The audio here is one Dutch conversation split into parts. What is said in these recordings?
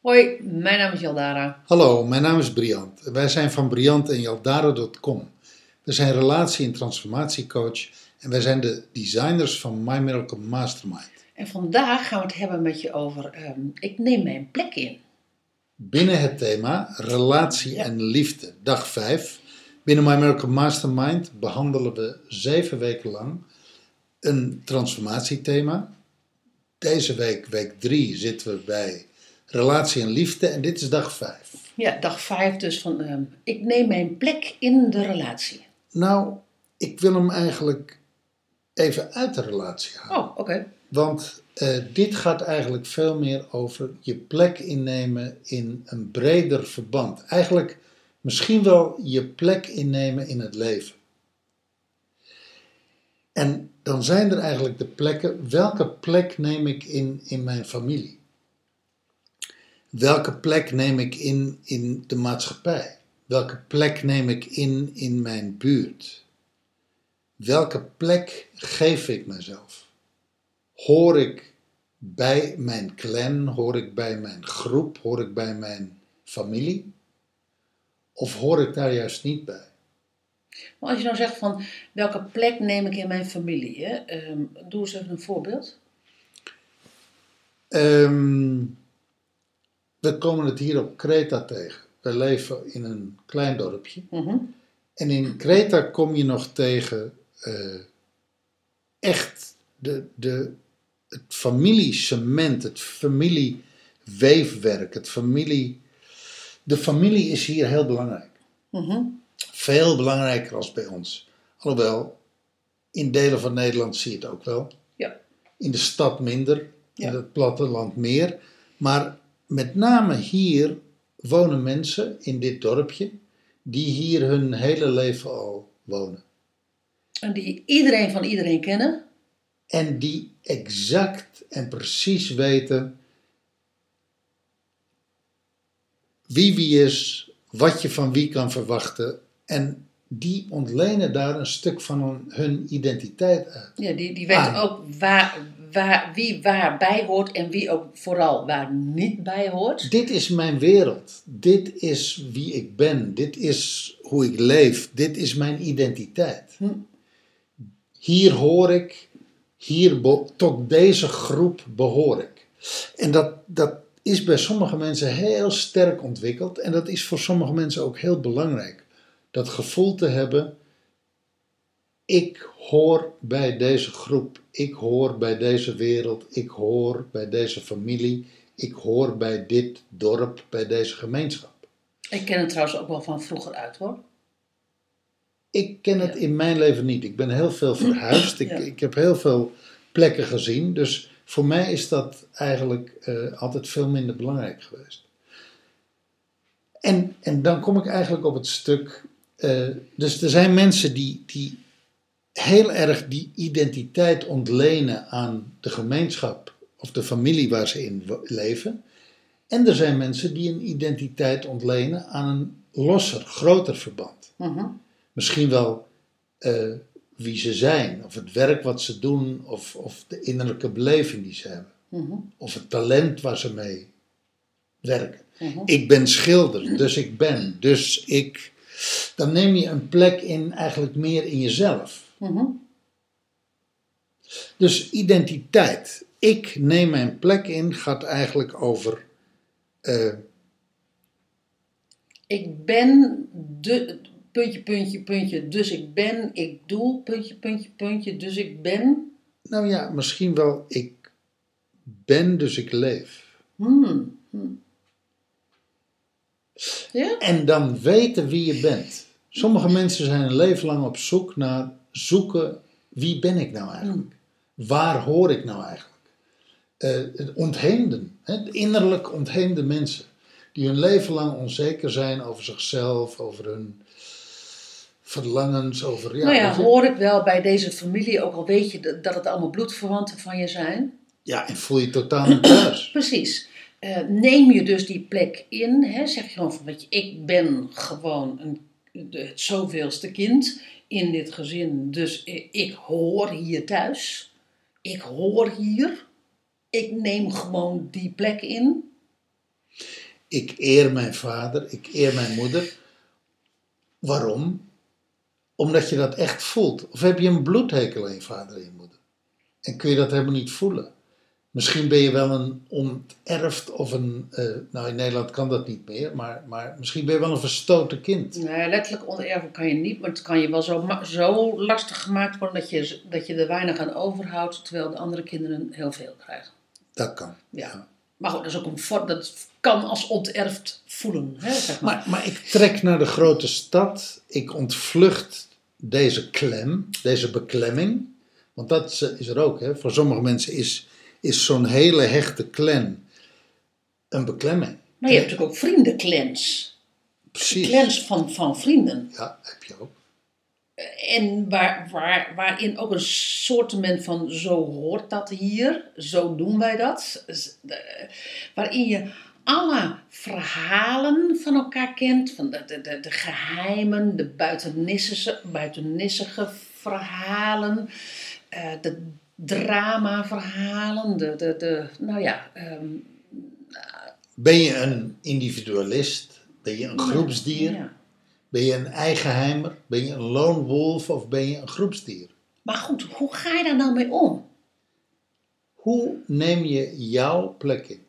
Hoi, mijn naam is Jaldara. Hallo, mijn naam is Briant. Wij zijn van Briant en Jaldara.com. We zijn relatie- en transformatiecoach en wij zijn de designers van My Miracle Mastermind. En vandaag gaan we het hebben met je over ehm, Ik neem mijn plek in. Binnen het thema relatie Ja. en liefde, dag 5. Binnen My Miracle Mastermind behandelen we zeven weken lang een transformatiethema. Deze week, week 3, zitten we bij relatie en liefde en dit is dag 5. Ja, dag 5 dus van ehm, Ik neem mijn plek in de relatie. Nou, ik wil hem eigenlijk even uit de relatie halen. Oh, oké. Want eh, dit gaat eigenlijk veel meer over je plek innemen in een breder verband. Eigenlijk misschien wel je plek innemen in het leven. En dan zijn er eigenlijk de plekken. Welke plek neem ik in in mijn familie? Welke plek neem ik in in de maatschappij? Welke plek neem ik in in mijn buurt? Welke plek geef ik mezelf? Hoor ik bij mijn clan, hoor ik bij mijn groep, hoor ik bij mijn familie? Of hoor ik daar juist niet bij? Maar als je nou zegt van welke plek neem ik in mijn familie, hè? Ehm, doe eens even een voorbeeld. Ehm, we komen het hier op Kreta tegen. We leven in een klein dorpje. Mhm. En in Kreta kom je nog tegen eh, echt de, de, het familiecement, het familieweefwerk, het familie. De familie is hier heel belangrijk. Mhm. Veel belangrijker als bij ons. Alhoewel, in delen van Nederland zie je het ook wel. Ja. In de stad minder, Ja. in het platteland meer. Maar met name hier wonen mensen in dit dorpje die hier hun hele leven al wonen. En die iedereen van iedereen kennen. En die exact en precies weten wie wie is, wat je van wie kan verwachten. En die ontlenen daar een stuk van hun, identiteit uit. Ja, die, die weten ook waar, waar, wie waar bij hoort en wie ook vooral waar niet bij hoort. Dit is mijn wereld. Dit is wie ik ben. Dit is hoe ik leef. Dit is mijn identiteit. Hm. Hier hoor ik. Hier tot deze groep behoor ik. En dat, dat is bij sommige mensen heel sterk ontwikkeld. En dat is voor sommige mensen ook heel belangrijk. Dat gevoel te hebben. Ik hoor bij deze groep. Ik hoor bij deze wereld. Ik hoor bij deze familie. Ik hoor bij dit dorp, bij deze gemeenschap. Ik ken het trouwens ook wel van vroeger uit hoor. Ik ken het in mijn leven niet. Ik ben heel veel verhuisd. Ik, ik heb heel veel plekken gezien. Dus voor mij is dat eigenlijk eh, altijd veel minder belangrijk geweest. En, en dan kom ik eigenlijk op het stuk. eh, dus er zijn mensen die, die heel erg die identiteit ontlenen aan de gemeenschap of de familie waar ze in leven. En er zijn mensen die een identiteit ontlenen aan een losser, groter verband Mhm. Misschien wel eh, wie ze zijn, of het werk wat ze doen, of, of de innerlijke beleving die ze hebben, Mhm. of het talent waar ze mee werken. Mhm. Ik ben schilder, dus ik ben, dus ik. Dan neem je een plek in, eigenlijk meer in jezelf. Mhm. Dus identiteit. Ik neem mijn plek in, gaat eigenlijk over. eh, Ik ben de puntje, puntje, puntje, dus ik ben, ik doe, puntje, puntje, puntje, dus ik ben. nou ja, misschien wel ik ben, dus ik leef. Hmm. hmm. Ja? En dan weten wie je bent. Sommige mensen zijn een leven lang op zoek naar zoeken wie ben ik nou eigenlijk? Waar hoor ik nou eigenlijk? Het ontheemden, hè, innerlijk ontheemde mensen. Die hun leven lang onzeker zijn over zichzelf, over hun verlangens, over... Ja, nou ja, hoor ik wel bij deze familie, ook al weet je dat het allemaal bloedverwanten van je zijn. Ja, en voel je totaal niet thuis. Precies. Eh, neem je dus die plek in, hè, zeg je gewoon van, weet je, ik ben gewoon een, het zoveelste kind in dit gezin, dus ik hoor hier thuis. Ik hoor hier. Ik neem gewoon die plek in. Ik eer mijn vader, ik eer mijn moeder. Waarom? Omdat je dat echt voelt. Of heb je een bloedhekel aan je vader en je moeder? En kun je dat helemaal niet voelen? Misschien ben je wel een onterfd of een. eh, nou, in Nederland kan dat niet meer, maar, maar misschien ben je wel een verstoten kind. Nou, letterlijk onerven kan je niet, maar het kan je wel zo, zo lastig gemaakt worden dat je, dat je er weinig aan overhoudt, terwijl de andere kinderen heel veel krijgen. Dat kan. Ja. Maar goed, dat, is ook een vorm, dat kan als onterfd voelen. Hè, zeg maar. Maar, maar ik trek naar de grote stad. Ik ontvlucht deze klem, deze beklemming. Want dat is, er ook. Hè. Voor sommige mensen is, is zo'n hele hechte clan een beklemming. Maar je hebt natuurlijk ook vriendenclans. Precies. Clans van, van vrienden. Ja, heb je ook. En waar, waar, waarin ook een soortement van zo hoort dat hier, zo doen wij dat. Waarin je alle verhalen van elkaar kent, van de, de, de, de geheimen, de buitennissige, buitennissige verhalen, eh, de dramaverhalen, de, de, de, nou ja, ehm, Ben je een individualist? Ben je een groepsdier? ja. Ben je een eigenheimer? Ben je een lone wolf of ben je een groepsdier? Maar goed, hoe ga je daar nou mee om? Hoe neem je jouw plek in?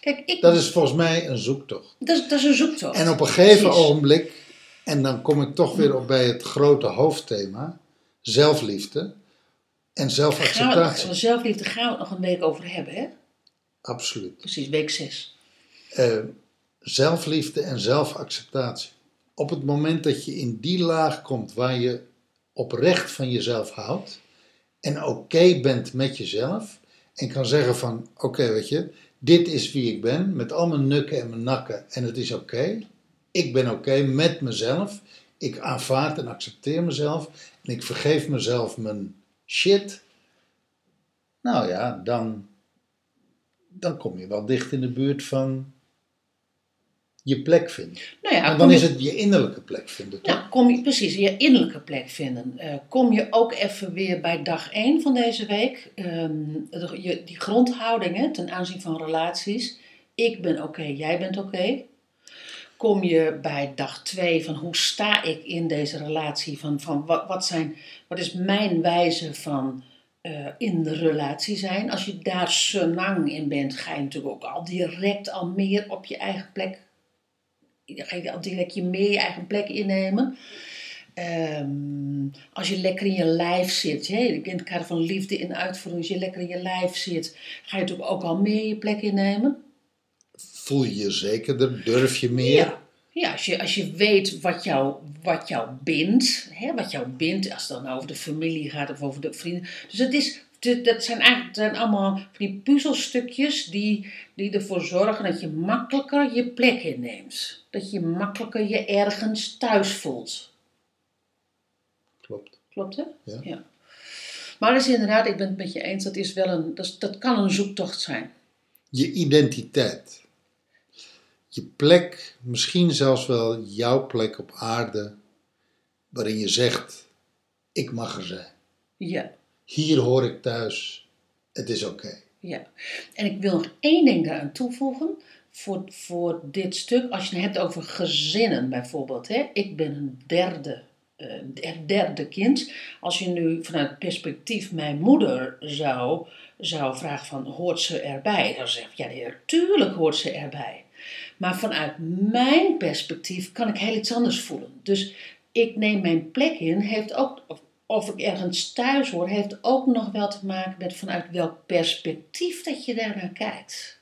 Kijk, ik, Dat is volgens mij een zoektocht. dat, is, dat is een zoektocht. En op een gegeven Precies. ogenblik, en dan kom ik toch weer op bij het grote hoofdthema, zelfliefde en zelfacceptatie. van zelfliefde gaan we het nog een week over hebben, hè? Absoluut. Precies, week 6. Eh, zelfliefde en zelfacceptatie. Op het moment dat je in die laag komt waar je oprecht van jezelf houdt en oké bent met jezelf en kan zeggen van oké weet je, dit is wie ik ben met al mijn nukken en mijn nakken en het is oké. Ik ben oké met mezelf. Ik aanvaard en accepteer mezelf en ik vergeef mezelf mijn shit. Nou ja, dan, dan kom je wel dicht in de buurt van je plek vinden. Nou ja, En dan je, is het je innerlijke plek vinden, toch? nou, kom je precies je innerlijke plek vinden. Eh, kom je ook even weer bij dag 1 van deze week. ehm, je, die grondhouding hè, ten aanzien van relaties. Ik ben oké, jij bent oké. Kom je bij dag 2 van hoe sta ik in deze relatie? Van, van wat, wat, zijn, wat is mijn wijze van eh, in de relatie zijn? Als je daar senang in bent, ga je natuurlijk ook al direct al meer op je eigen plek dan ga je al direct je meer je eigen plek innemen. Ehm, als je lekker in je lijf zit, hè, in het kader van liefde in uitvoering, als je lekker in je lijf zit, ga je natuurlijk ook al meer je plek innemen. Voel je je zekerder? Durf je meer? Ja, ja als, je, als je weet wat jou, wat jou bindt, hè, wat jou bindt, als het dan over de familie gaat of over de vrienden. Dus het is, dat zijn eigenlijk zijn allemaal van die puzzelstukjes die, die ervoor zorgen dat je makkelijker je plek inneemt. Dat je makkelijker je ergens thuis voelt. Klopt. Klopt hè? Ja. Maar dat is inderdaad, ik ben het met je eens, dat, is wel een, dat, dat kan een zoektocht zijn. Je identiteit. Je plek, misschien zelfs wel jouw plek op aarde, waarin je zegt, ik mag er zijn. Ja. Hier hoor ik thuis. Het is oké. Ja, en ik wil nog één ding daaraan toevoegen voor, voor dit stuk. Als je het hebt over gezinnen bijvoorbeeld. Hè? Ik ben een derde, eh, het derde kind. Als je nu vanuit het perspectief mijn moeder zou, zou vragen van hoort ze erbij? Dan zeg ik ja, natuurlijk hoort ze erbij. Maar vanuit mijn perspectief kan ik heel iets anders voelen. Dus ik neem mijn plek in, heeft ook, of, ik ergens thuis hoor, heeft ook nog wel te maken met vanuit welk perspectief dat je daarnaar kijkt.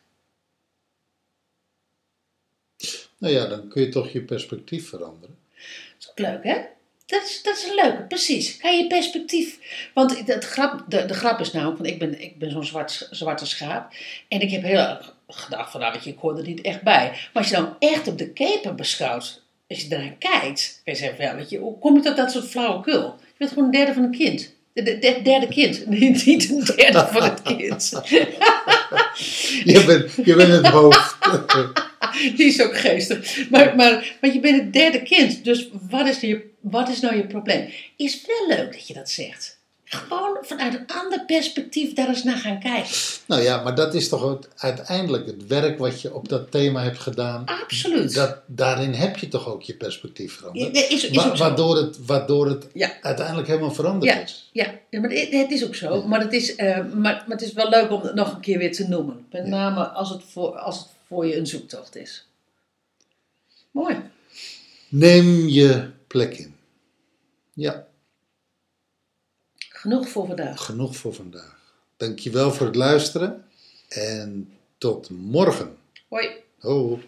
Nou ja, dan kun je toch je perspectief veranderen. Dat is ook leuk, hè? Dat is, dat is een leuke, precies. Ga je perspectief. Want het grap, de, de grap is nou, want ik ben, ik ben zo'n zwart, zwarte schaap. En ik heb heel erg gedacht van, nou weet je, ik hoor er niet echt bij. Maar als je dan echt op de keper beschouwt, als je ernaar kijkt, je ja, weet je, hoe kom je tot dat soort flauwekul? Je bent gewoon een derde van een kind. De, de- de derde kind, niet niet een derde van het kind. Je bent, je bent het hoofd. Die is ook geestig. Maar, maar, maar je bent het derde kind, dus wat is, je, wat is nou je probleem? Is wel leuk dat je dat zegt. Gewoon vanuit een ander perspectief daar eens naar gaan kijken. Nou ja, maar dat is toch ook uiteindelijk het werk wat je op dat thema hebt gedaan. Absoluut. Dat, daarin heb je toch ook je perspectief veranderd. Ja, is, is Wa- ook zo. waardoor het, waardoor het Ja. uiteindelijk helemaal veranderd Ja, is. ja, ja, maar het, het is ook zo. Maar het is, eh, maar, maar het is wel leuk om het nog een keer weer te noemen. Met name als het, voor, als het voor je een zoektocht is. Mooi. Neem je plek in. Ja, Genoeg voor vandaag. genoeg voor vandaag. Dankjewel voor het luisteren en tot morgen. Hoi. Ho.